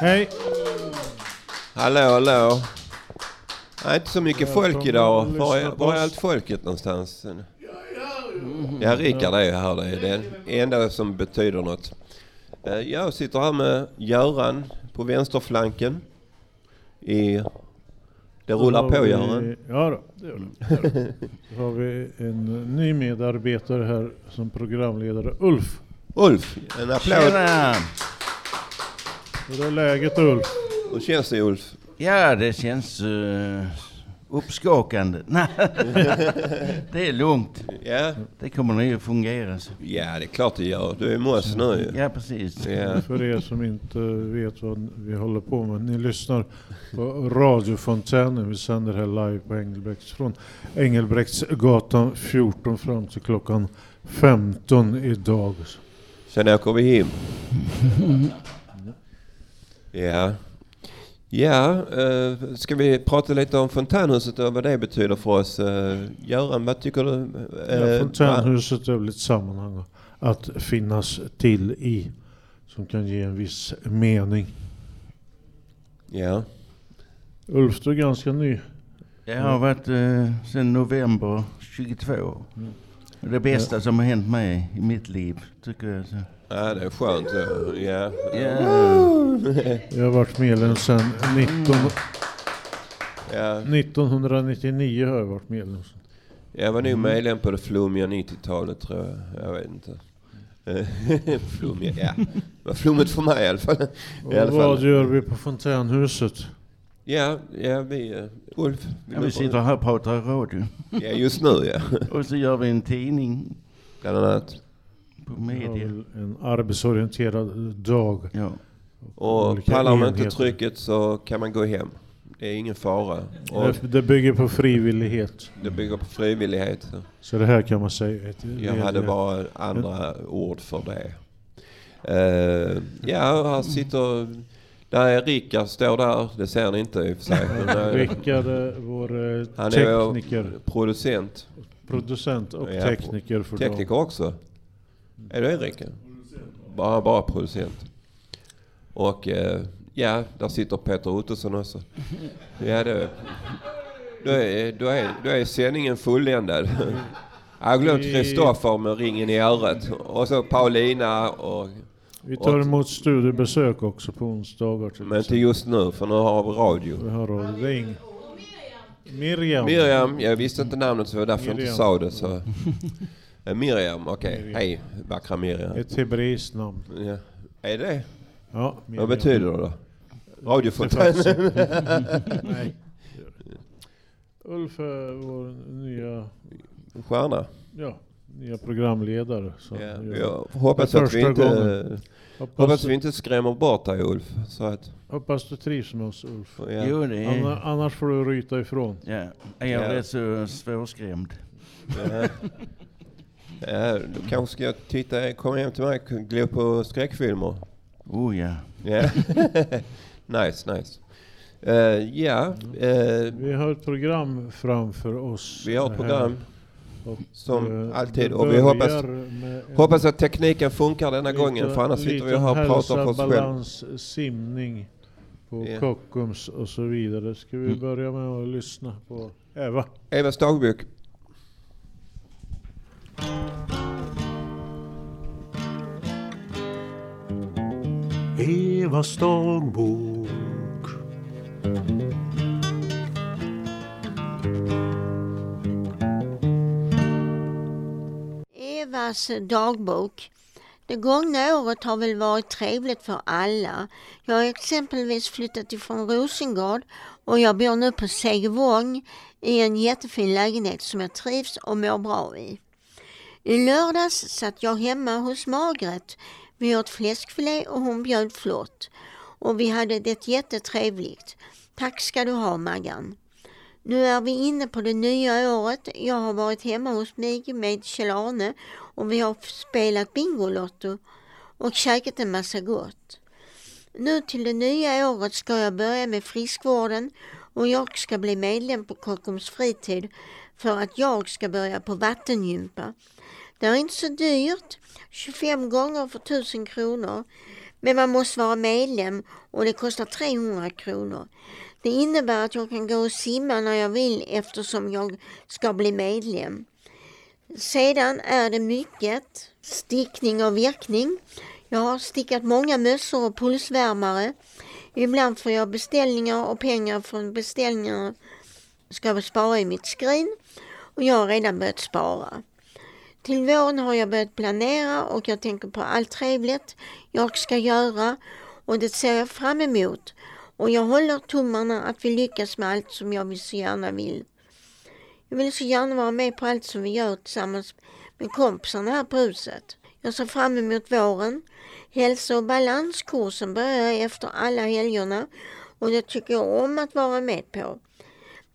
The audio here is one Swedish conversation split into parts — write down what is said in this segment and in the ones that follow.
Hej! hallå, hallå. Det är inte så mycket folk idag. Var är, var är allt folket någonstans? Ja, Rickard är ju här. Det är det enda som betyder något. Eh, Jag sitter här med Göran på vänsterflanken. I... Det rullar på Göran. Ja då, det gör det. Gör det. Då har vi en ny medarbetare här som programledare, Ulf. Ulf, en applåd. Tjena! Hur är läget Ulf? Hur känns det Ulf? Ja, det känns uh, uppskakande. Det är lugnt. Ja, Det kommer nog att fungera. Så. ja det är klart det gör. Du är med oss nu ju. Ja, precis. Ja. För er som inte vet vad vi håller på med. Ni lyssnar på radiofontänen. Vi sänder här live på Engelbrekts från Engelbrektsgatan 14 fram till klockan 15 idag. Sen åker vi hem. Ja. Ja, eh, ska vi prata lite om fontänhuset och vad det betyder för oss? Eh, Göran, vad tycker du? Eh, Ja, fontänhuset är väl ett sammanhang att finnas till i. Som kan ge en viss mening. Ja. Ulf, du är ganska ny. Jag har varit uh, sedan november 22. Mm. Det bästa som har hänt mig i mitt liv, tycker jag. Ja, det är skönt. Ja. Ja, Jag har varit medlem sedan 19, Ja. 1999 har jag varit medlem. Jag var nog medlem på det flummiga 90-talet tror jag. Jag vet inte. Flummiga, ja. Det var flummigt för mig i alla fall. Och I alla vad fall. gör vi på fontänhuset? Ja, ja vi... eh, Ulf? ja, vi sitter här och pratar i radio. Ja, just nu ja. Och så gör vi en tidning Bland annat. På media. en arbetsorienterad dag. Ja. Och Olika pallar man inte trycket så kan man gå hem. Det är ingen fara. Och Det- bygger på frivillighet. det bygger på frivillighet. Så det här kan man säga. Ett, Jag hade bara andra ord för det. Eh, ja, här sitter... Där är Rickard, står där. Det ser ni inte i och för sig. eh, Rickard är vår eh, Han är tekniker, producent. producent och Ja, tekniker för Tekniker också. Är du det Rickard? Bara, bara producent. Och eh, ja, där sitter Peter Ottosson också. Ja, det, då, är, då, är, då är sändningen fulländad. Jag har glömt Kristoffer med ringen i örat. Och så Paulina och... Vi tar emot studiebesök också på onsdagar. till Men inte just nu för nu har vi radio. Vi har radio. Det är ing... Miriam. Miriam, jag visste inte namnet så det var därför jag inte Miriam. sa det. Så. Eh, Miriam, okej. Miriam. Hej, vackra Miriam. Ett hebreiskt namn. Ja. Är det? Ja, Vad betyder det då? Det är Radiofontän? faktiskt- Nej. Ulf är vår nya, Stjärna? ja, nya programledare. Så Ja, jag hoppas att vi inte... gången. Hoppas hoppas, vi inte skrämmer bort dig Ulf. Så att, hoppas du trivs med oss Ulf. ja. Jo, det är... Anna, annars får du ryta ifrån. Ja, jag är Ja. rätt så svårskrämd. Ja. Du kanske ska titta, komma hem till mig och glo på skräckfilmer. Oh ja. Ja. nice, nice. Eh, ja, eh, Vi har ett program framför oss. vi har ett program Och, som eh, alltid och vi hoppas, hoppas att tekniken funkar denna gången för annars sitter vi här och pratar för oss själva. balans, simning på Ja. Kockums och så vidare. Ska vi Mm. börja med att lyssna på Eva? Evas dagbok. Evas dagbok. Evas dagbok. Det gångna året har väl varit trevligt för alla. Jag har exempelvis flyttat ifrån Rosengård och jag bor nu på Segevång i en jättefin lägenhet som jag trivs och mår bra i. I lördags satt jag hemma hos Margret. Vi åt fläskfilé och hon bjöd flott. Och vi hade det jättetrevligt. Tack ska du ha Maggan. Nu är vi inne på det nya året. Jag har varit hemma hos mig med Kjell-Arne och vi har spelat Bingolotto och käkat en massa gott. Nu till det nya året ska jag börja med friskvården och jag ska bli medlem på Kockums fritid för att jag ska börja på vattengympa. Det är inte så dyrt, 25 gånger för 1000 kronor. Men man måste vara medlem och det kostar 300 kronor. Det innebär att jag kan gå och simma när jag vill eftersom jag ska bli medlem. Sedan är det mycket stickning och virkning. Jag har stickat många mössor och pulsvärmare. Ibland får jag beställningar och pengar från beställningarna ska jag spara i mitt skrin och jag har redan börjat spara. Till våren har jag börjat planera och jag tänker på allt trevligt jag ska göra och det ser jag fram emot. Och jag håller tummarna att vi lyckas med allt som jag så gärna vill. Jag vill så gärna vara med på allt som vi gör tillsammans med kompisarna här på huset. Jag ser fram emot våren. Hälsa och balanskursen börjar efter alla helgerna och det tycker jag om att vara med på.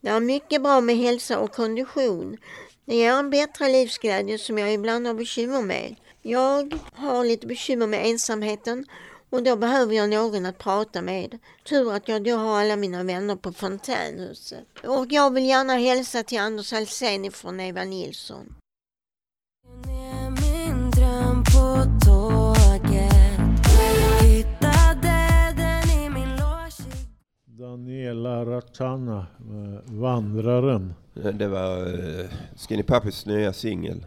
Det är mycket bra med hälsa och kondition. Det ger en bättre livsglädje som jag ibland har bekymmer med. Jag har lite bekymmer med ensamheten och då behöver jag någon att prata med. Tur att jag då har alla mina vänner på fontänhuset. Och jag vill gärna hälsa till Anders Alsén från Eva Nilsson. Daniela Ratana, Vandraren. Det var uh, Skinny Puppys nya singel.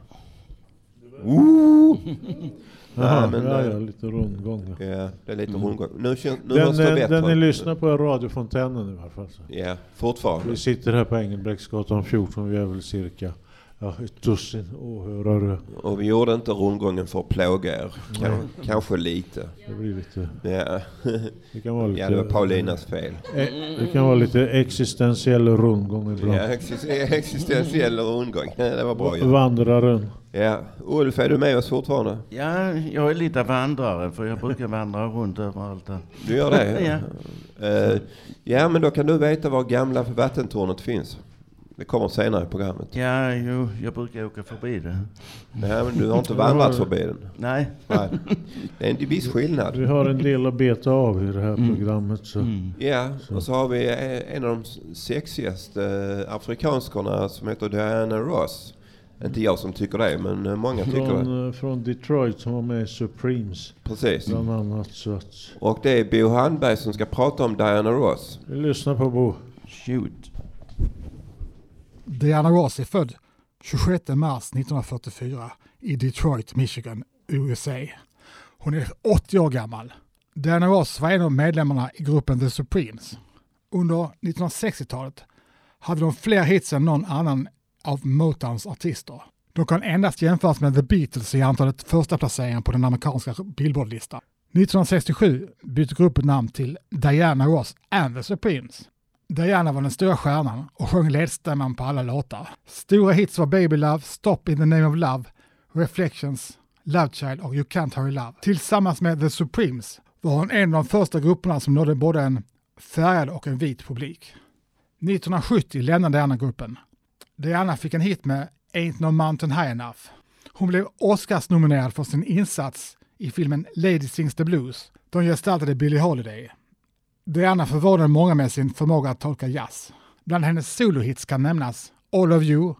Jaha, men, ja, eh, ja, lite rundgång. Ja. Ja, det är lite rundgång. Nu, nu Den, hörs det eh, bättre. den ni lyssnar på är radiofontänen i alla fall. Så. Ja, fortfarande. Vi sitter här på Engelbrektsgatan 14, vi är väl cirka ja, ett dussin åhörare. Och vi gjorde inte rundgången för att plåga er. Kan, kanske lite. Det blir lite... Ja. Det kan vara lite... ja, det var Paulinas fel. Eh, Det kan vara lite existentiell rundgång ibland. Ja, exis- existentiell rundgång. Ja, det var bra. Vandraren. Ja. Ulf, är du med oss fortfarande? Ja, jag är lite vandrare för jag brukar vandra runt överallt där. Du gör det? Ja. Eh, ja, men då kan du veta var gamla vattentornet finns. Det kommer senare i programmet. Ja, jo, jag brukar åka förbi det. Nej, men du har inte vandrat förbi den. Nej. Nej. Det är en viss skillnad. Vi har en del att beta av i det här programmet. Så. Mm. Ja, och så har vi en av de sexigaste afrikanskorna som heter Diana Ross. Inte jag som tycker det, men många tycker det. Från, eh, från Detroit som var med i Supremes Precis. bland annat. Så att, Och det är Bo Handberg som ska prata om Diana Ross. vi lyssnar på Bo. Shoot. Diana Ross är född 26 mars 1944 i Detroit, Michigan, USA. Hon är 80 år gammal. Diana Ross var en av medlemmarna i gruppen The Supremes. Under 1960-talet hade de fler hits än någon annan av Motowns artister. De kan endast jämföras med The Beatles i antalet första placeringar på den amerikanska Billboardlistan. 1967 bytte gruppen namn till Diana Ross and the Supremes. Diana var den stora stjärnan och sjöng ledstämman på alla låtar. Stora hits var Baby Love, Stop in the name of love, Reflections, Love Child och You Can't Hurry Love. Tillsammans med The Supremes var hon en av de första grupperna som nådde både en färgad och en vit publik. 1970 lämnade Diana gruppen. Diana fick en hit med Ain't No Mountain High Enough. Hon blev Oscars-nominerad för sin insats i filmen Lady Sings the Blues. De gestaltade Billie Holiday. Diana förvånade många med sin förmåga att tolka jazz. Bland hennes solohits kan nämnas All of you,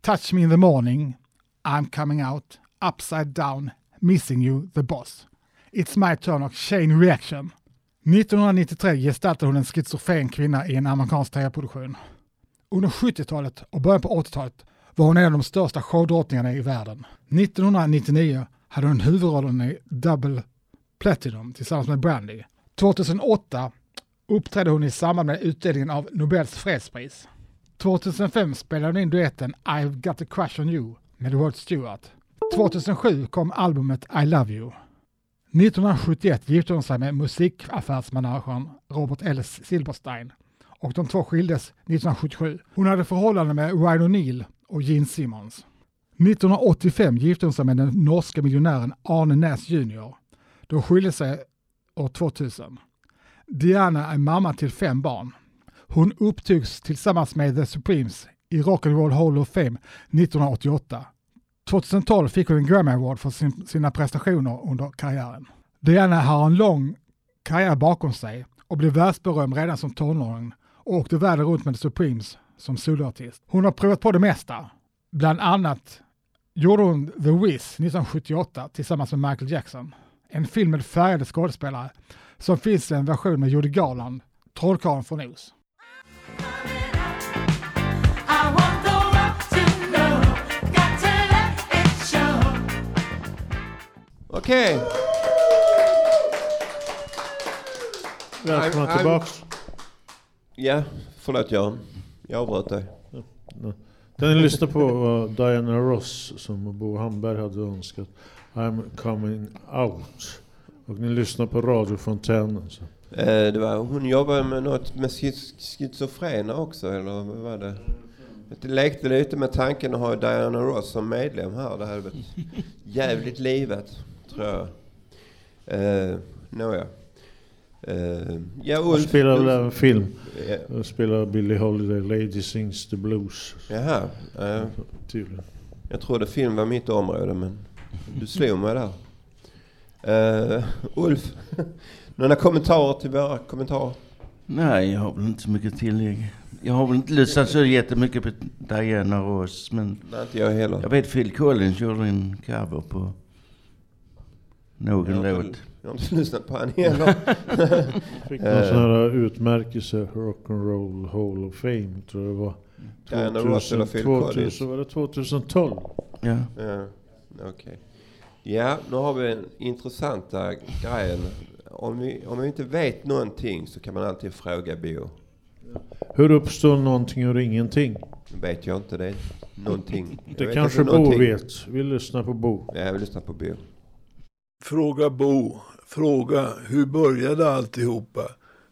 Touch me in the morning, I'm coming out, Upside down, Missing you, The boss. It's my turn och Chain reaction. 1993 gestaltade hon en schizofren kvinna i en amerikansk tv-produktion. Under 70-talet och början på 80-talet var hon en av de största showdrottningarna i världen. 1999 hade hon huvudrollen i Double Platinum tillsammans med Brandy. 2008 uppträdde hon i samband med utdelningen av Nobels fredspris. 2005 spelade hon in duetten I've got a crush on you med Rod Stewart. 2007 kom albumet I love you. 1971 gifte hon sig med musikaffärsmanagern Robert L. Silberstein och de två skildes 1977. Hon hade förhållande med Ryan O'Neill och Gene Simmons. 1985 gifte hon sig med den norska miljonären Arne Näs Jr. De skilde sig år 2000. Diana är mamma till fem barn. Hon upptogs tillsammans med The Supremes i Rock'n'Roll Hall of Fame 1988. 2012 fick hon en Grammy Award för sin, sina prestationer under karriären. Diana har en lång karriär bakom sig och blev världsberömd redan som tonåring och åkte världen runt med The Supremes som soloartist. Hon har provat på det mesta, bland annat gjorde hon The Wiz 1978 tillsammans med Michael Jackson. En film med färgade skådespelare som finns i en version med Judy Garland, Trollkarlen från Oz. Okej. Välkomna I'm- I'm- tillbaks. Ja, förlåt Göran. Jag avbröt dig. Den ni lyssnar på var Diana Ross som Bo Hamberg hade önskat. I'm coming out. Och ni lyssnar på radiofontänen. Så. Eh, det var, hon jobbade med något med schizofrena också, eller vad var det? Jag lekte lite med tanken att ha Diana Ross som medlem här. Det hade varit jävligt livet, tror jag. Eh, Nåja. Eh, ja, Hon Ulf. spelar väl även film. Ja, Hon spelar Billie Holiday, Lady Sings the Blues. Jaha. Eh, Tydligen. jag trodde film var mitt område, men du slog mig där. Eh, Ulf, några kommentarer till våra kommentarer? Nej, jag har väl inte så mycket tillägg. Jag har väl inte lyssnat så jättemycket på Diana Ross, men Nej, inte jag heller. jag vet Phil Collins gjorde en cover på någon Jag låt. inte- Jag har inte lyssnat på han heller. Fick någon sån här utmärkelse, Rock'n'Roll Hall of Fame tror jag det var. Diana Ross eller Phil 2000, Collins? var det 2012? Ja. Ja, okej. Ja, nu har vi den intressanta grejen. Om vi, om vi inte vet någonting så kan man alltid fråga Bo. Hur uppstår någonting ur ingenting? Nu vet jag inte det. Någonting. Det kanske Bo någonting. vet. Vi lyssnar på Bo. Ja, jag vill lyssna på Bo. Fråga Bo. Fråga, hur började alltihopa?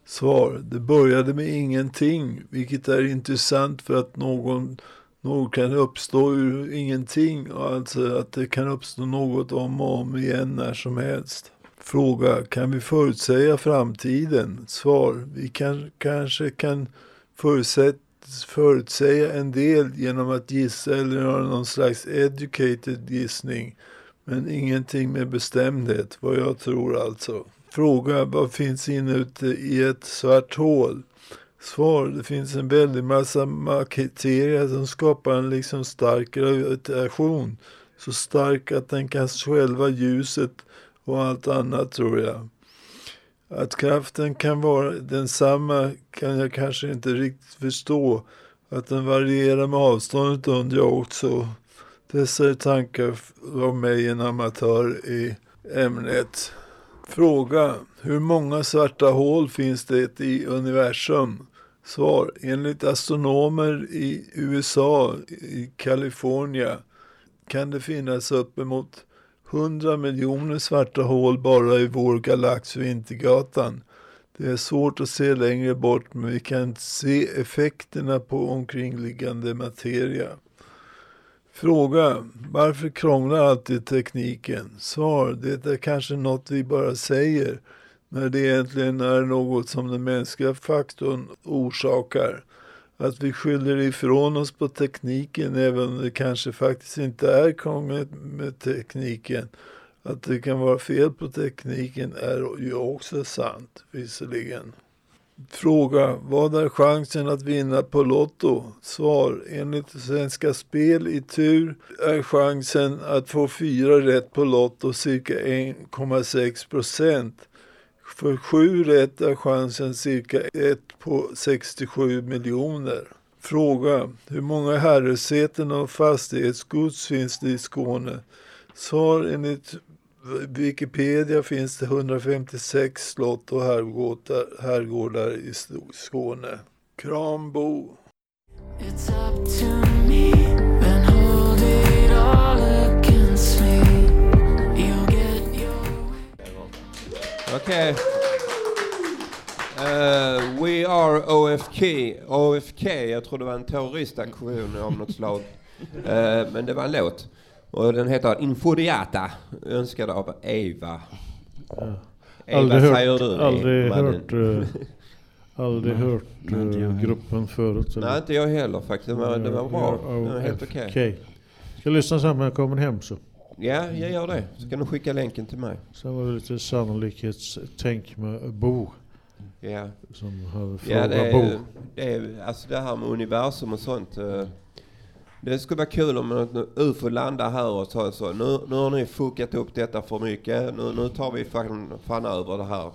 Svar, det började med ingenting, vilket är intressant för att någon, något kan uppstå ur ingenting, alltså att det kan uppstå något om och om igen när som helst. Fråga, kan vi förutsäga framtiden? Svar, vi kan, kanske kan förutsäga en del genom att gissa eller göra någon slags educated gissning men ingenting med bestämdhet, vad jag tror alltså. Fråga, vad finns inuti i ett svart hål? Svar, det finns en väldig massa kriterier som skapar en liksom stark gravitation. Så stark att den kan skälva ljuset och allt annat tror jag. Att kraften kan vara densamma kan jag kanske inte riktigt förstå. Att den varierar med avståndet undrar jag också. Dessa är tankar av mig, en amatör i ämnet. Fråga. Hur många svarta hål finns det i universum? Svar. Enligt astronomer i USA, i Kalifornien, kan det finnas uppemot 100 miljoner svarta hål bara i vår galax Vintergatan. Det är svårt att se längre bort men vi kan se effekterna på omkringliggande materia. Fråga. Varför krånglar alltid tekniken? Svar. Det är kanske något vi bara säger när det egentligen är något som den mänskliga faktorn orsakar. Att vi skyller ifrån oss på tekniken även om det kanske faktiskt inte är krångligt med tekniken. Att det kan vara fel på tekniken är ju också sant, visserligen. Fråga. Vad är chansen att vinna på Lotto? Svar. Enligt Svenska Spel i tur är chansen att få fyra rätt på Lotto cirka 1,6 procent. För sju rätt är chansen cirka 1 på 67 miljoner. Fråga. Hur många herresäten och fastighetsgods finns det i Skåne? Svar. Enligt Wikipedia finns det 156 slott och herrgårdar, herrgårdar i Skåne. Kram Okej. Eh, we are OFK. OFK, jag tror det var en terroristaktion av något slag. Eh, men det var en låt. Och den heter Infuriata, önskad av Eva. Eva Aldrig säger hört, du, aldrig mannen. hört, eh, aldrig hört jag heller. gruppen förut. eller? Nej, inte jag heller faktiskt. Det var, det var bra. Det var helt okej. Ska lyssna sen när jag kommer hem så. Ja, jag gör det. Så kan du skicka länken till mig. Sen var det lite sannolikhetstänk med Bo Ja, som hade ja det, Bo. är, det är alltså det här med universum och sånt. eh, Det skulle vara kul om en UFO landar här och sa så. Nu, nu har ni fuckat upp detta för mycket. Nu, nu tar vi fan, fan över det här.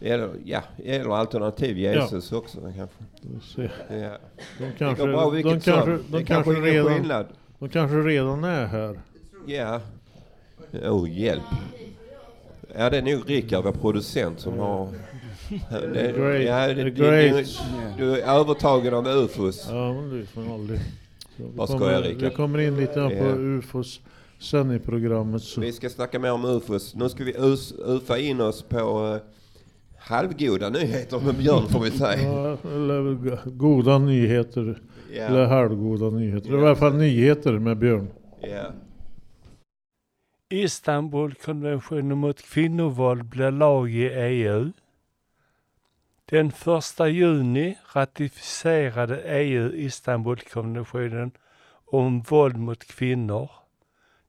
Eller, ja, eller alternativ Jesus också kanske. Ja. De Det kanske, går bra de vilket kanske, som. de Det kanske, ingen redan, skillnad. de kanske redan är här. Ja. Oh, hjälp. Ja, det är nog Rickard, vår producent, som har... Det, Great. ja, det, det, du, är övertagen av UFOs. Ja, men det man aldrig. Vad skojar, kommer- Rickard? Vi kommer in lite här på Ja. UFOs sen i programmet. Så. Vi ska snacka mer om UFOs. Nu ska vi us, ufa in oss på uh, halvgoda nyheter med Björn, får vi säga. Ja, eller goda nyheter. Eller Ja. halvgoda nyheter. I alla fall nyheter med Björn. Ja. Istanbulkonventionen mot kvinnovåld blir lag i EU. Den 1 juni ratificerade EU Istanbulkonventionen om våld mot kvinnor.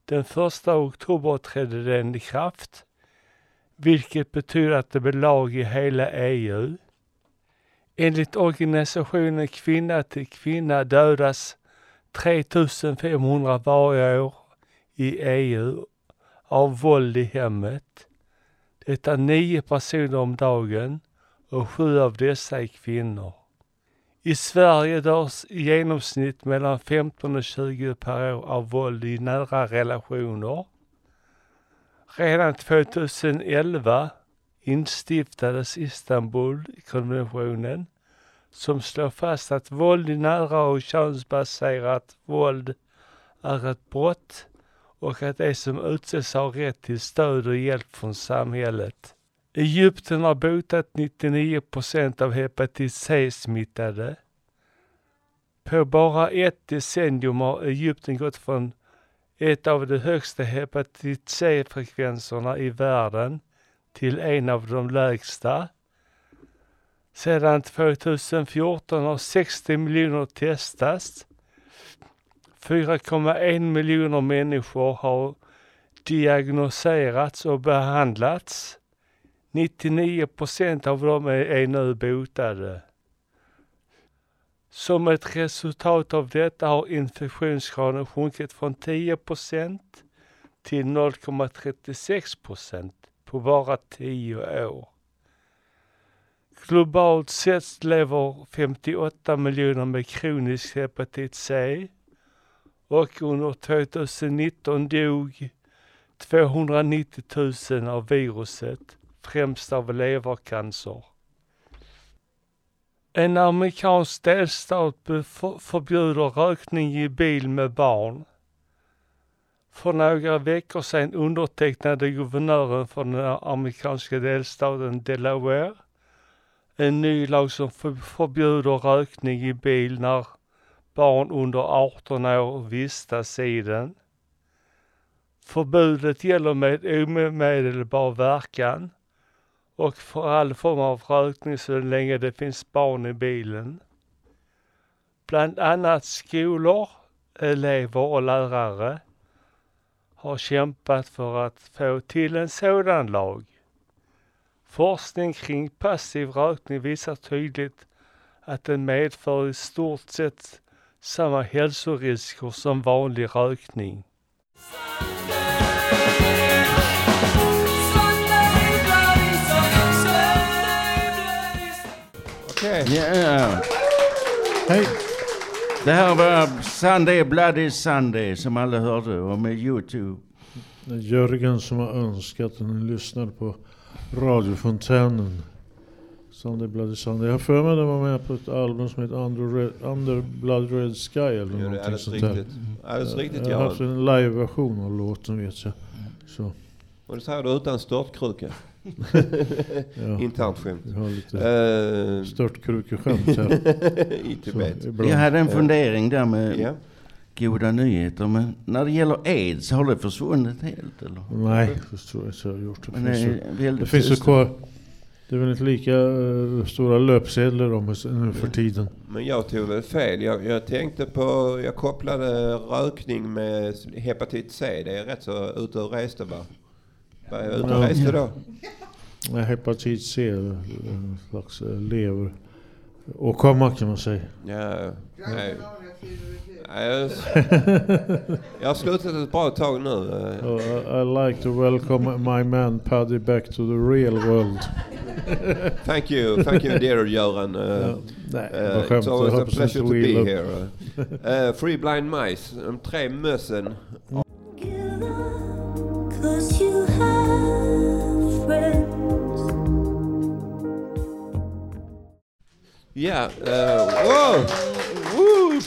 Den 1 oktober trädde den i kraft, vilket betyder att det blir lag i hela EU. Enligt organisationen Kvinna till kvinna dödas 3500 varje år i EU av våld i hemmet. Det är nio personer om dagen och sju av dessa är kvinnor. I Sverige dörs i genomsnitt mellan 15 och 20 per år av våld i nära relationer. Redan 2011 instiftades Istanbulkonventionen som slår fast att våld i nära och könsbaserat våld är ett brott och att de som utses har rätt till stöd och hjälp från samhället. Egypten har botat 99 procent av hepatit C-smittade. På bara ett decennium har Egypten gått från ett av de högsta hepatit C-frekvenserna i världen till en av de lägsta. Sedan 2014 har 60 miljoner testats 4,1 miljoner människor har diagnoserats och behandlats. 99 procent av dem är, är nu botade. Som ett resultat av detta har infektionsgraden sjunkit från 10 procent till 0,36 procent på bara 10 år. Globalt sett lever 58 miljoner med kronisk hepatit C och under 2019 dog 290 000 av viruset, främst av levercancer. En amerikansk delstat förbjuder rökning i bil med barn. För några veckor sedan undertecknade guvernören för den amerikanska delstaten Delaware en ny lag som förbjuder rökning i bil när barn under 18 år vistas i den. Förbudet gäller med omedelbar verkan och för all form av rökning så länge det finns barn i bilen. Bland annat skolor, elever och lärare har kämpat för att få till en sådan lag. Forskning kring passiv rökning visar tydligt att den medför i stort sett samma hälsorisker som vanlig rökning. Okej. Ja. Hej! Det här var Sunday Bloody Sunday som alla hörde och med Youtube. Jörgen som har önskat att ni lyssnar på radiofontänen. Sunday Bloody Sunday. Jag har för mig att den var med på ett album som heter Under, Red, Under Blood Red Sky eller Ja, det någonting alldeles sånt där. riktigt. Alldeles riktigt, Jag har haft en live-version av låten vet jag. Så, Och det säger du utan störtkruka. ja. Internt skämt. Jag har lite Uh, störtkrukeskämt här. I Tibet. Jag hade en fundering där med Ja. goda nyheter. Men när det gäller aids, har det försvunnit helt eller? Nej, det tror jag inte jag har gjort. Det Men finns, ju, det finns kvar. Det är väl inte lika eh, stora löpsedlar om nu för tiden. Men jag tog väl fel. Jag, jag tänkte på, jag kopplade rökning med hepatit C. Det är rätt så ute och reste va? Var jag ute och Ja. reste då? Nej, Hepatit C, eh, en slags eh, lever åkomma kan man säga. Ja, nej. Ja, Jag, jag har slutat ett bra tag nu. eh. Uh, I- I like to welcome my man Paddy back to the real world. Thank you, thank you dear Göran. Uh, nej, uh, det it's always a pleasure to be here. Uh, Free Blind Mice, de tre mössen. Cause you have friends. Ja, eh, wow! Woo!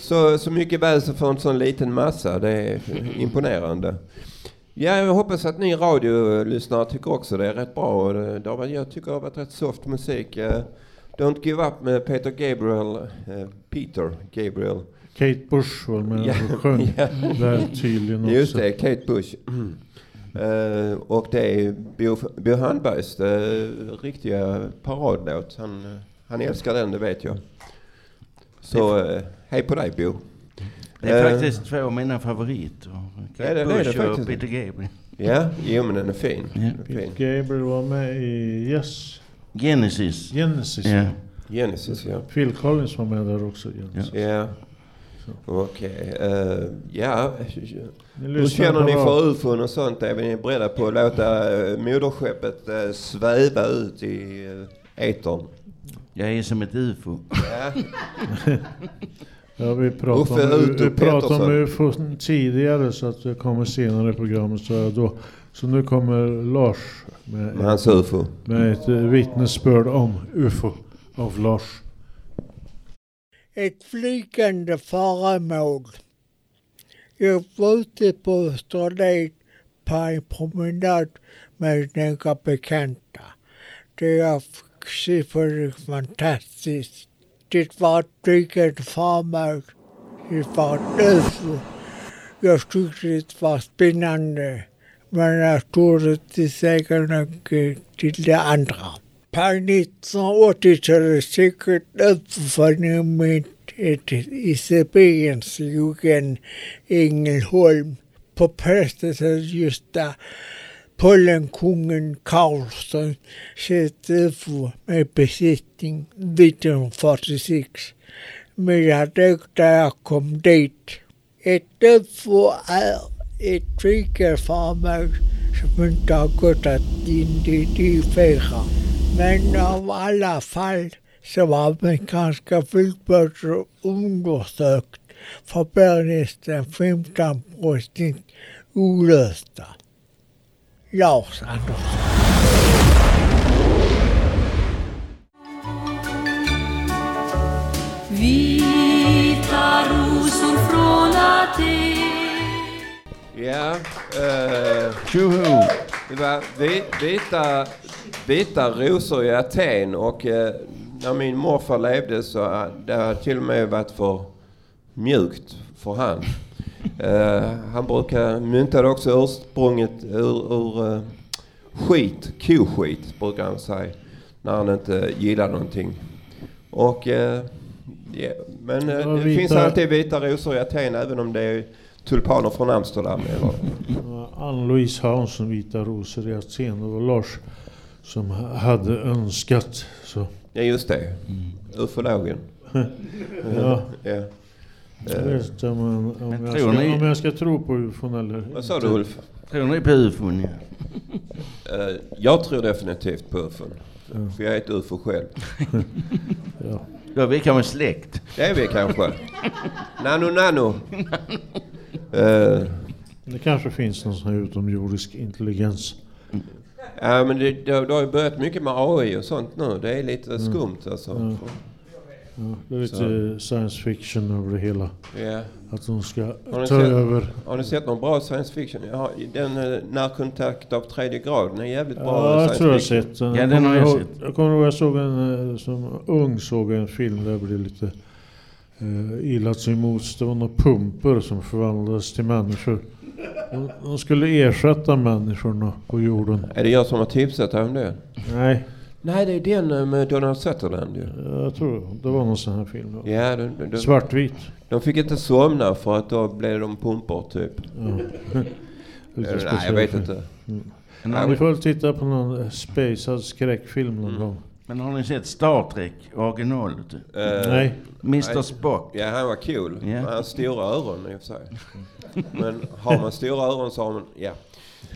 Så, så mycket väsen för en sån liten massa, det är imponerande. Ja, jag hoppas att ni radiolyssnare tycker också det är rätt bra. Och det, det har varit, jag tycker det har varit rätt soft musik. Eh, Don't Give Up med Peter Gabriel, eh, Peter Gabriel. Kate Bush var med Ja, och sjöng ja. där tydligen också. Just det, Kate Bush. Eh, och det är Bo, Bo Handbergs eh, riktiga paradlåt. Han, eh, han älskar den, det vet jag. Så eh, hej på dig Bo. Det är Eh, faktiskt två av mina favoriter. Ja, det det Bush och. Peter Gabriel. Ja, jo men den är fin. Ja. Den är Pete fin. Gabriel var med i Yes, Genesis. Genesis. Ja. Genesis ja. Phil Collins var med där också. Genesis. Ja. Okej. eh, ja. Hur känner ni för ufon och sånt? Är ni beredda på att låta moderskeppet eh, sväva ut i uh, etern? Jag är som ett ufo. Ja. Ja, vi pratade om, vi pratade om. UFO tidigare så att det kommer senare i programmet. Så, jag då, så nu kommer Lars med, Med hans ufo. med ett eh, vittnesbörd om UFO av Lars. ett flygande föremål. Jag var ute på Österlen på en promenad med några bekanta. Det jag fick se var det fantastiskt. Det var ett flygande föremål. Det var ett UFO. Jag tyckte det var spännande. Men jag trodde inte säga något till det andra. På 1980-talet säkert UFO-fenomenet i Sibirien slog en Ängelholm på prästet just där Pollenkungen Karlsson sett UFO med besittning 1946. Mina jag kom dit. Ett UFO är ett flygelföremål som inte har gått att identifiera. Men av alla fall så var amerikanska flygplatser undersökt för nästan 15 procent olösta. Lars Andersson. Vita rosor från Aten Ja, eh, Tjoho! det var vi, vita, vita rosor i Aten och eh, när min morfar levde så eh, det har till och med varit för mjukt för han. Eh, han brukar mynta också ursprunget ur, ur eh, skit, koskit brukar han säga, när han inte gillar någonting. Och, eh, ja, men Ja, det vita- finns alltid vita rosor i Aten även om det är tulpaner från Amsterdam. Eller, Ann-Louise Hansson, Vita rosor i Aten. Det var Lars som ha- hade önskat. Så. ja, just det. Ufologen. Ja, Ja. Eh, vet om, om, Men jag tror ska, ni- om jag ska tro på ufon eller Vad sa du Ulf? Tror ni på ufon? Ja. Eh, jag tror definitivt på ufon. Ja. För jag är ett ufo själv. Ja. Ja, vi kan vara släkt. Det är vi kanske. Nano nano. Eh, Det kanske finns någon sån här utomjordisk intelligens. ja men det, det, det har ju börjat mycket med AI och sånt nu. Det är lite skumt alltså. Mm. Ja, det är lite Så. science fiction över det hela. Ja. Att de ska ta sett- över. Har ni sett någon bra science fiction? Ja, den uh, Närkontakt av tredje graden är jävligt bra Ja, jag science tror jag har fiction. sett den. Ja, den har jag ihåg- sett. Jag kommer ihåg jag såg en, eh, som ung såg jag en film där jag blev lite uh, illa till mots. Det var några pumper som förvandlades till människor. De, de skulle ersätta människorna på jorden. Är det jag som har tipsat om det? Nej, Nej, det är den eh, med Donald Sutherland ju. jag tror det var någon sån här film. Ja. De, de, de, Svartvit. de fick inte somna för att då blev de pumpor typ. Ja. Lite Nej, jag vet inte. En Ja, vi får väl titta på någon spacad skräckfilm någon Mm. gång. Men har ni sett Star Trek originalet? Eh, Nej. Mr. Spock. Ja, han var cool. Ja. Han har stora öron i och för sig. Men har man stora öron så har man, ja.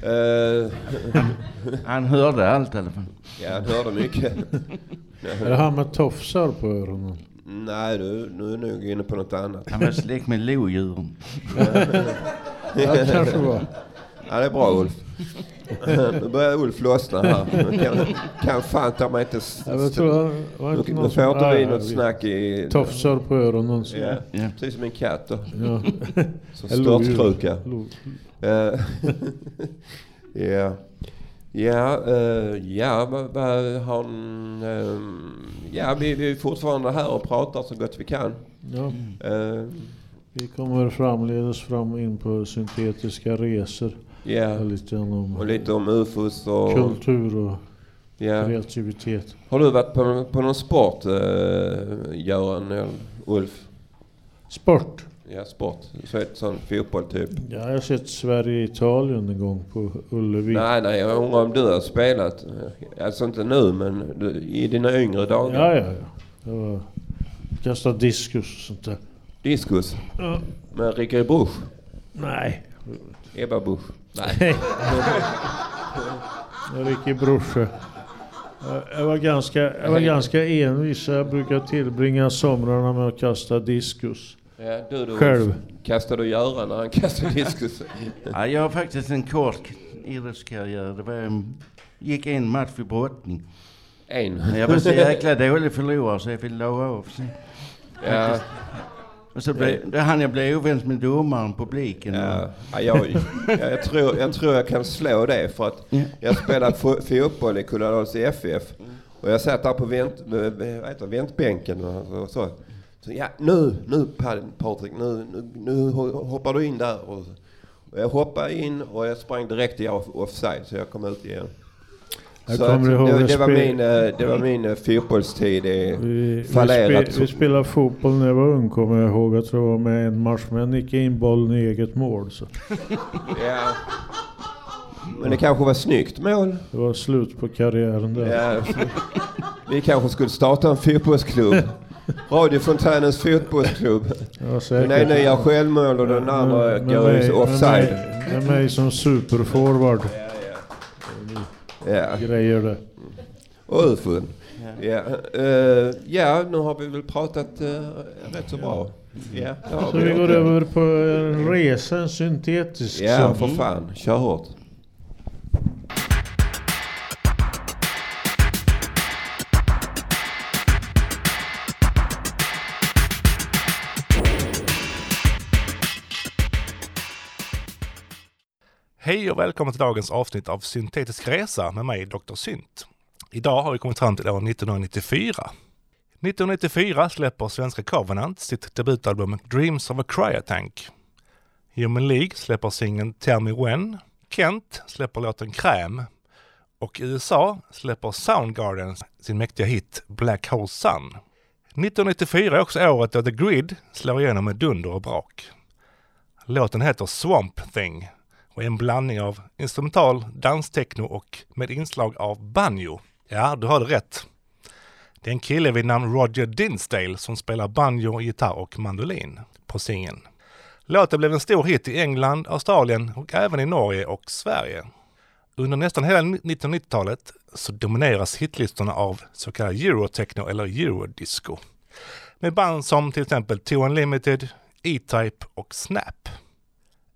Eh, Han hörde allt i alla fall. ja, han hörde mycket. Är det han med tofsar på öronen? Nej du, nu är du nog inne på något annat. Han var släkt med lodjuren. Ja, det kanske var. Ja, det är bra Ulf. Nu börjar Ulf lossna här. Nu Kan, kan fan ta mig inte... Jag tror Nu får inte vi något snack i... Tofsar på öronen. Så. Ja, Ja. precis som en katt då. Ja. Som störtkruka. Eh, Ja. Ja, eh, ja, vad, vad har n- ehm, Ja, vi, vi är fortfarande här och pratar så gott vi kan. Ja. Eh, Vi kommer framledes fram in på syntetiska resor. Ja, Och lite om och lite om ufos och... kultur och Ja. kreativitet. Har du varit på, på någon sport, uh, Göran eller Ulf? Sport. Ja, sport. Så ett sån fotboll typ. Ja, jag har sett Sverige-Italien en gång på Ullevi. Nej, nej, jag undrar om du har spelat. eh, Alltså inte nu, men du, i dina yngre dagar. Ja, ja, ja. Det var kasta diskus och sånt där. Diskus. Ja. Med Rickard Busch. Nej. Ebba Busch. Nej. Ricky Brorse. Jag- Jag var ganska, jag var ganska envis. Jag brukar tillbringa somrarna med att kasta diskus. Ja, du då. Själv. Kastade du Göran när han kastade diskus? Ja, jag har faktiskt en kort idrottskarriär. Det var, en- gick en match i brottning. En. Jag var så jäkla dålig förlorare så jag fick lova av. Ja. Och så blev, då hann jag bli ovän med domaren, publiken. Ja, ja, jag, jag, jag, tror, jag tror jag kan slå det för att jag spelade fo- fotboll i Kulladals FF och jag satt där på vänt, heter, det, väntbänken och, så. så. Ja, nu, nu Pa- Patrik, nu, nu, nu ho- hoppar du in där. Och, jag hoppade in och jag sprang direkt i off- offside så jag kom ut igen. Jag kommer ihåg det, att det, var min, eh, det var min eh, fotbollstid i Vi, vi, fallerat. spe, vi spelade fotboll när jag var ung kommer jag ihåg. Jag tror jag var med en match men jag nickade in bollen i eget mål. Så Ja. Men det kanske var snyggt mål. det var slut på karriären där. Ja, vi kanske skulle starta en fotbollsklubb. Radiofontänens fotbollsklubb. Ja, Den ena gör självmål och den andra går offside. Med mig som superforward. Ja. Grejer det. Och ufon. Ja. eh, ja, nu har vi väl pratat uh, rätt så bra. Ja, Så vi går över på en resa, en syntetisk Ja, för fan. Kör hårt. Hej och välkommen till dagens avsnitt av Syntetisk resa med mig Dr. Synt. Idag har vi kommit fram till år 1994. 1994 släpper svenska Covenant sitt debutalbum Dreams of a Cryotank. Human League släpper singeln Tell Me When. Kent släpper låten Kräm. Och i USA släpper Soundgarden sin mäktiga hit Black Hole Sun. 1994 är också året då The Grid slår igenom med dunder och brak. Låten heter Swamp Thing och är en blandning av instrumental, danstechno och med inslag av banjo. Ja, du hörde rätt. Det är en kille vid namn Roger Dinsdale som spelar banjo, gitarr och mandolin på singeln. Låten blev en stor hit i England, Australien och även i Norge och Sverige. Under nästan hela 1990-talet så domineras hitlistorna av så kallad eurotechno eller eurodisco. Med band som till exempel Two Unlimited, E-Type och Snap.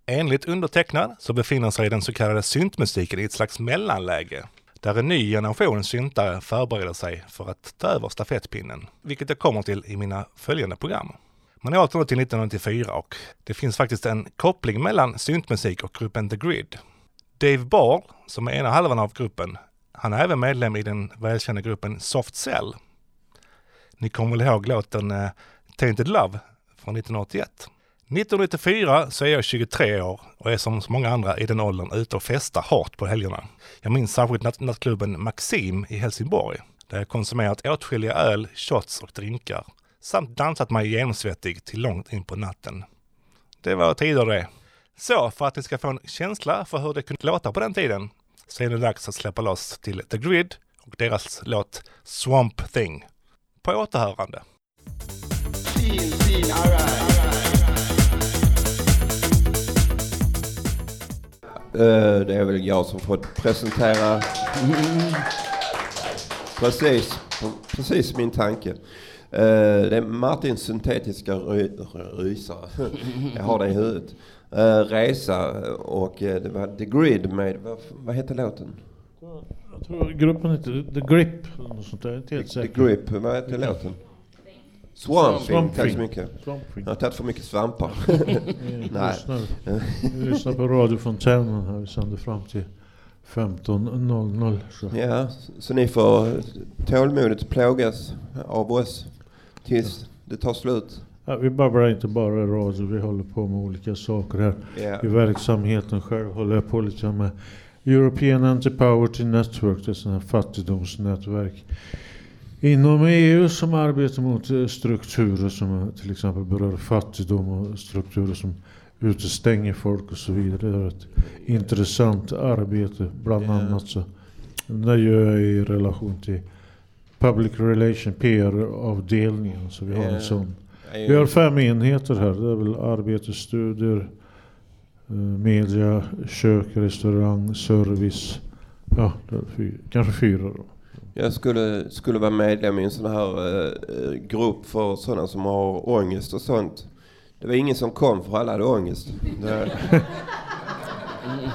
Enligt undertecknad så befinner sig den så kallade syntmusiken i ett slags mellanläge där en ny generation syntare förbereder sig för att ta över stafettpinnen, vilket jag kommer till i mina följande program. Man åter alltså till 1994 och det finns faktiskt en koppling mellan syntmusik och gruppen The Grid. Dave Ball, som är ena halvan av gruppen, han är även medlem i den välkända gruppen Soft Cell. Ni kommer väl ihåg låten eh, Tainted Love från 1981? 1994 så är jag 23 år och är som så många andra i den åldern ute och festar hårt på helgerna. Jag minns särskilt natt- nattklubben Maxim i Helsingborg, där jag konsumerat åtskilliga öl, shots och drinkar, samt dansat mig genomsvettig till långt in på natten. Det var tider det. Så för att ni ska få en känsla för hur det kunde låta på den tiden så är det dags att släppa loss till The Grid och deras låt Swamp Thing. På återhörande. Eh, Det är väl jag som fått presentera precis, precis min tanke. Eh, Det är Martins syntetiska ry, rysare. Jag har det i huvudet. Eh, Resa och eh, det var The Grid med, vad, vad heter låten? Jag tror gruppen heter The Grip. något sånt där. The säker. Grip, vad heter låten? Swamp Swamp tack så mycket. Swamp Thing. Jag har tagit för mycket svampar. Nej. vi lyssnar på Radio Fontänen här. Vi sänder fram till 15.00. Så. Ja, så ni får tålmodigt plågas av oss tills det tar slut. Ja, vi babblar inte bara radio, vi håller på med olika saker här Ja. i verksamheten. Själv håller jag på lite med European Anti-Poverty Network, det är sånt här fattigdomsnätverk inom EU som arbetar mot eh, strukturer som eh, till exempel berör fattigdom och strukturer som utestänger folk och så vidare. Det är ett intressant arbete bland Ja. annat. Så. Gör jag i relation till Public Relation, PR-avdelningen. Så vi har Ja. en sån. Vi har fem enheter här. Det är väl arbete, studier, eh, media, kök, restaurang, service. Ja, fyra, kanske fyra då. Jag skulle, skulle vara medlem i en sån här eh, grupp för sådana som har ångest och sånt. Det var ingen som kom för alla hade ångest.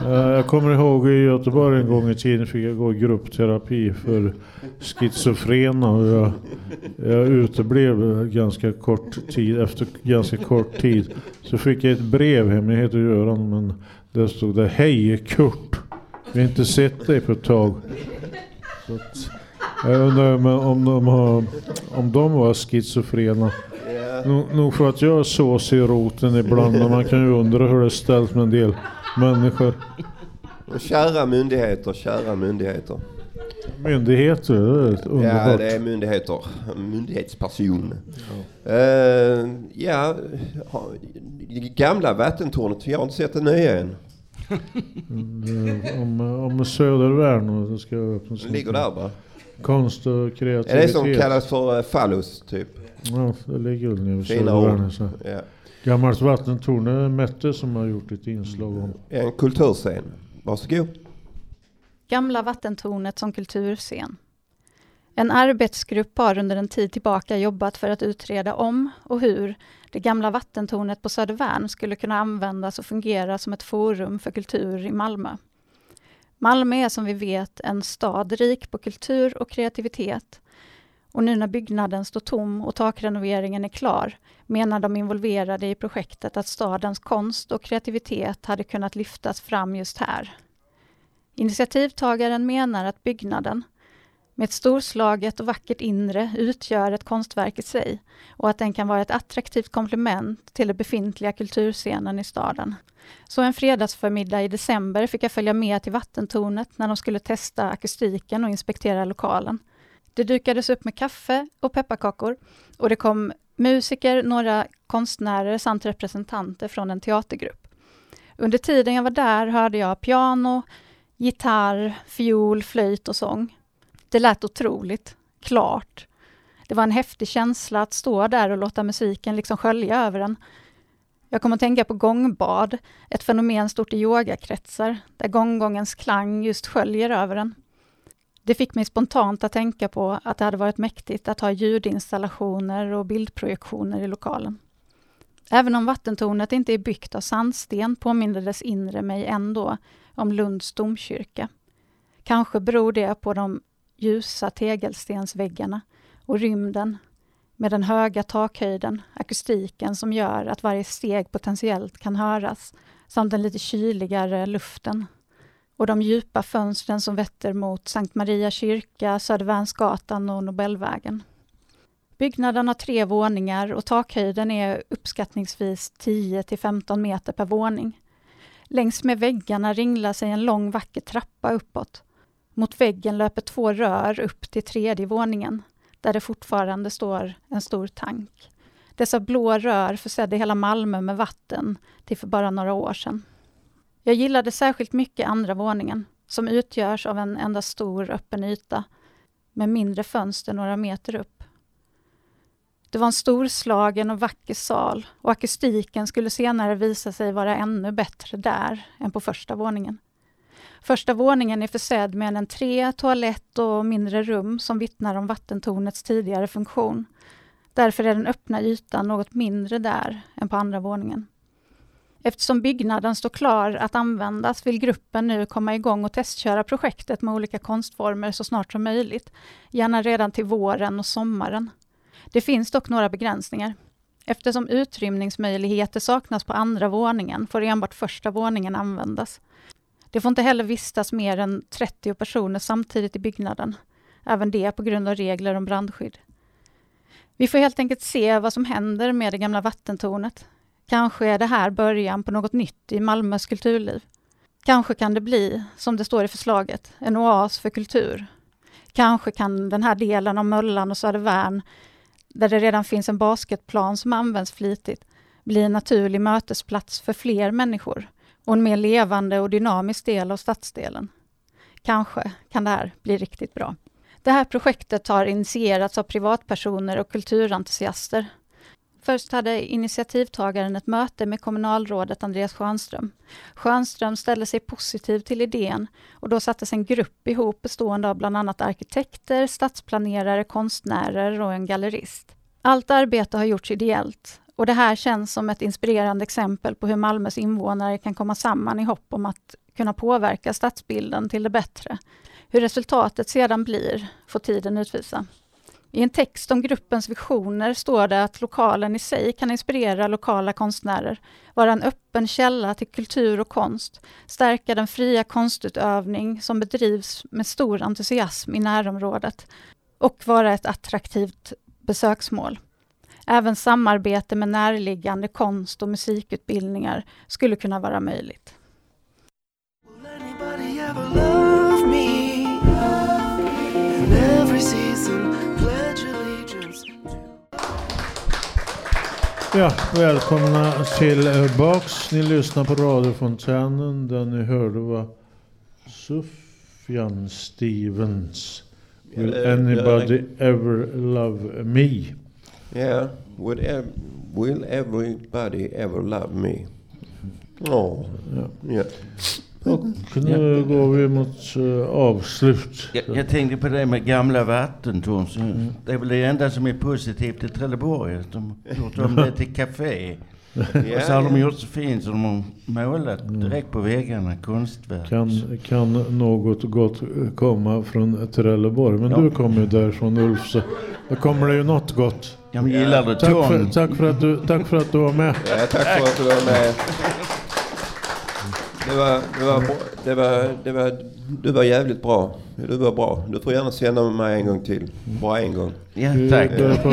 Jag kommer ihåg i Göteborg en gång i tiden fick jag gå i gruppterapi för schizofrena och jag, jag uteblev ganska kort tid. Efter ganska kort tid så fick jag ett brev hem. Jag heter Göran men där stod det Hej Kurt! Vi har inte sett dig på ett tag. Jag undrar om, om, de har, om de var schizofrena. Nog, nog för att jag såsig i roten ibland men man kan ju undra hur det är ställt med en del människor. och kära myndigheter, kära myndigheter. Myndigheter, det är underbart. Ja, det är myndigheter. Myndighetsperson. Ja, ha- det gamla vattentornet, jag har inte sett det nya än. Eh, Om, om Södervärn och ska jag öppna Det ligger där bara. Konst och Är kreativitet. det som kallas för fallus, typ? Ja, det ligger väl nere vid Fina Södervärn. ord. Så. Ja. Gammalt vattentorn, är Mette som har gjort ett inslag om. En kulturscen. Varsågod. Gamla vattentornet som kulturscen. En arbetsgrupp har under en tid tillbaka jobbat för att utreda om och hur det gamla vattentornet på Södervärn skulle kunna användas och fungera som ett forum för kultur i Malmö. Malmö är som vi vet en stad rik på kultur och kreativitet. Och nu när byggnaden står tom och takrenoveringen är klar menar de involverade i projektet att stadens konst och kreativitet hade kunnat lyftas fram just här. Initiativtagaren menar att byggnaden, med ett storslaget och vackert inre, utgör ett konstverk i sig och att den kan vara ett attraktivt komplement till den befintliga kulturscenen i staden. Så en fredagsförmiddag i december fick jag följa med till vattentornet när de skulle testa akustiken och inspektera lokalen. Det dukades upp med kaffe och pepparkakor och det kom musiker, några konstnärer samt representanter från en teatergrupp. Under tiden jag var där hörde jag piano, gitarr, fiol, flöjt och sång. Det lät otroligt, klart. Det var en häftig känsla att stå där och låta musiken liksom skölja över en. Jag kom att tänka på gångbad, ett fenomen stort i yogakretsar, där gånggångens klang just sköljer över en. Det fick mig spontant att tänka på att det hade varit mäktigt att ha ljudinstallationer och bildprojektioner i lokalen. Även om vattentornet inte är byggt av sandsten påminner dess inre mig ändå om Lunds domkyrka. Kanske beror det på de ljusa tegelstensväggarna och rymden med den höga takhöjden, akustiken som gör att varje steg potentiellt kan höras, samt den lite kyligare luften. Och de djupa fönstren som vetter mot Sankt Maria kyrka, Södervärnsgatan och Nobelvägen. Byggnaden har tre våningar och takhöjden är uppskattningsvis 10 till 15 meter per våning. Längs med väggarna ringlar sig en lång vacker trappa uppåt. Mot väggen löper två rör upp till tredje våningen, där det fortfarande står en stor tank. Dessa blå rör försedde hela Malmö med vatten till för bara några år sedan. Jag gillade särskilt mycket andra våningen, som utgörs av en enda stor öppen yta. med mindre fönster några meter upp. Det var en storslagen och vacker sal och akustiken skulle senare visa sig vara ännu bättre där än på första våningen. Första våningen är försedd med en entré, toalett och mindre rum som vittnar om vattentornets tidigare funktion. Därför är den öppna ytan något mindre där än på andra våningen. Eftersom byggnaden står klar att användas vill gruppen nu komma igång och testköra projektet med olika konstformer så snart som möjligt, gärna redan till våren och sommaren. Det finns dock några begränsningar. Eftersom utrymningsmöjligheter saknas på andra våningen får enbart första våningen användas. Det får inte heller vistas mer än 30 personer samtidigt i byggnaden. Även det på grund av regler om brandskydd. Vi får helt enkelt se vad som händer med det gamla vattentornet. Kanske är det här början på något nytt i Malmös kulturliv. Kanske kan det bli, som det står i förslaget, en oas för kultur. Kanske kan den här delen av Möllan och Södervärn, där det redan finns en basketplan som används flitigt, bli en naturlig mötesplats för fler människor och en mer levande och dynamisk del av stadsdelen. Kanske kan det här bli riktigt bra. Det här projektet har initierats av privatpersoner och kulturentusiaster. Först hade initiativtagaren ett möte med kommunalrådet Andreas Schönström. Schönström ställde sig positiv till idén och då sattes en grupp ihop bestående av bland annat arkitekter, stadsplanerare, konstnärer och en gallerist. Allt arbete har gjorts ideellt och det här känns som ett inspirerande exempel på hur Malmös invånare kan komma samman i hopp om att kunna påverka stadsbilden till det bättre. Hur resultatet sedan blir får tiden utvisa. I en text om gruppens visioner står det att lokalen i sig kan inspirera lokala konstnärer, vara en öppen källa till kultur och konst, stärka den fria konstutövning som bedrivs med stor entusiasm i närområdet och vara ett attraktivt besöksmål. Även samarbete med närliggande konst och musikutbildningar skulle kunna vara möjligt. Ja, välkomna tillbaks. Ni lyssnar på radiofontänen. Den ni hörde var Sufjan Stevens. Will anybody ever love me? Yeah, would ev- will everybody ever love me? Åh, Ja. ja. Och nu går vi mot eh, avslut. Jag, jag tänkte på det med gamla vattentorn. Så Det är väl det enda som är positivt i Trelleborg. Att de har gjort om det till café. Och så har de gjort så fint så de har målat direkt på väggarna konstverk. Kan, kan något gott komma från Trelleborg? Men du kommer ju därifrån Ulf, så då kommer det ju något gott. Jag gillar det Tack för, tack, för att du, tack för att du var med. Ja, tack för att du var med. Det var, det var, det var, det var, du var jävligt bra. Du var bra. Du får gärna sända med mig en gång till. Bara en gång. Ja, tack. på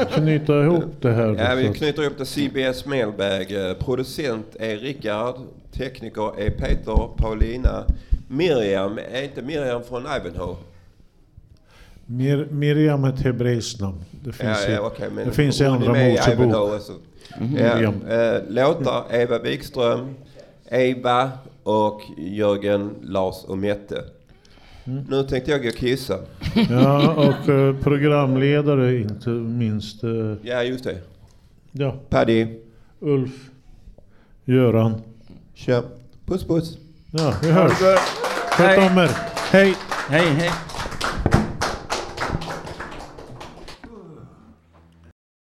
att knyta ihop det här. Ja, vi knyter upp det CBS Mailbag. Eh, Producent är Rickard. Tekniker är Peter, Paulina. Miriam, är inte Miriam från Ivanhoe? Mir, Miriam är ett hebreiskt namn. Det finns, Ja, i, ja, men det finns i Andra Mosebok. Ivanhoe, så- Ja, Miriam. eh, låtar Eva Wikström, Eva och Jörgen, Lars och Mette. Mm. Nu tänkte jag gå och kissa. Ja, och eh, programledare inte minst. eh, Ja, just det. ja, Paddy, Ulf, Göran. kör. Puss puss. Ja, vi hörs. Sköt om er. Hej! Hej, hej.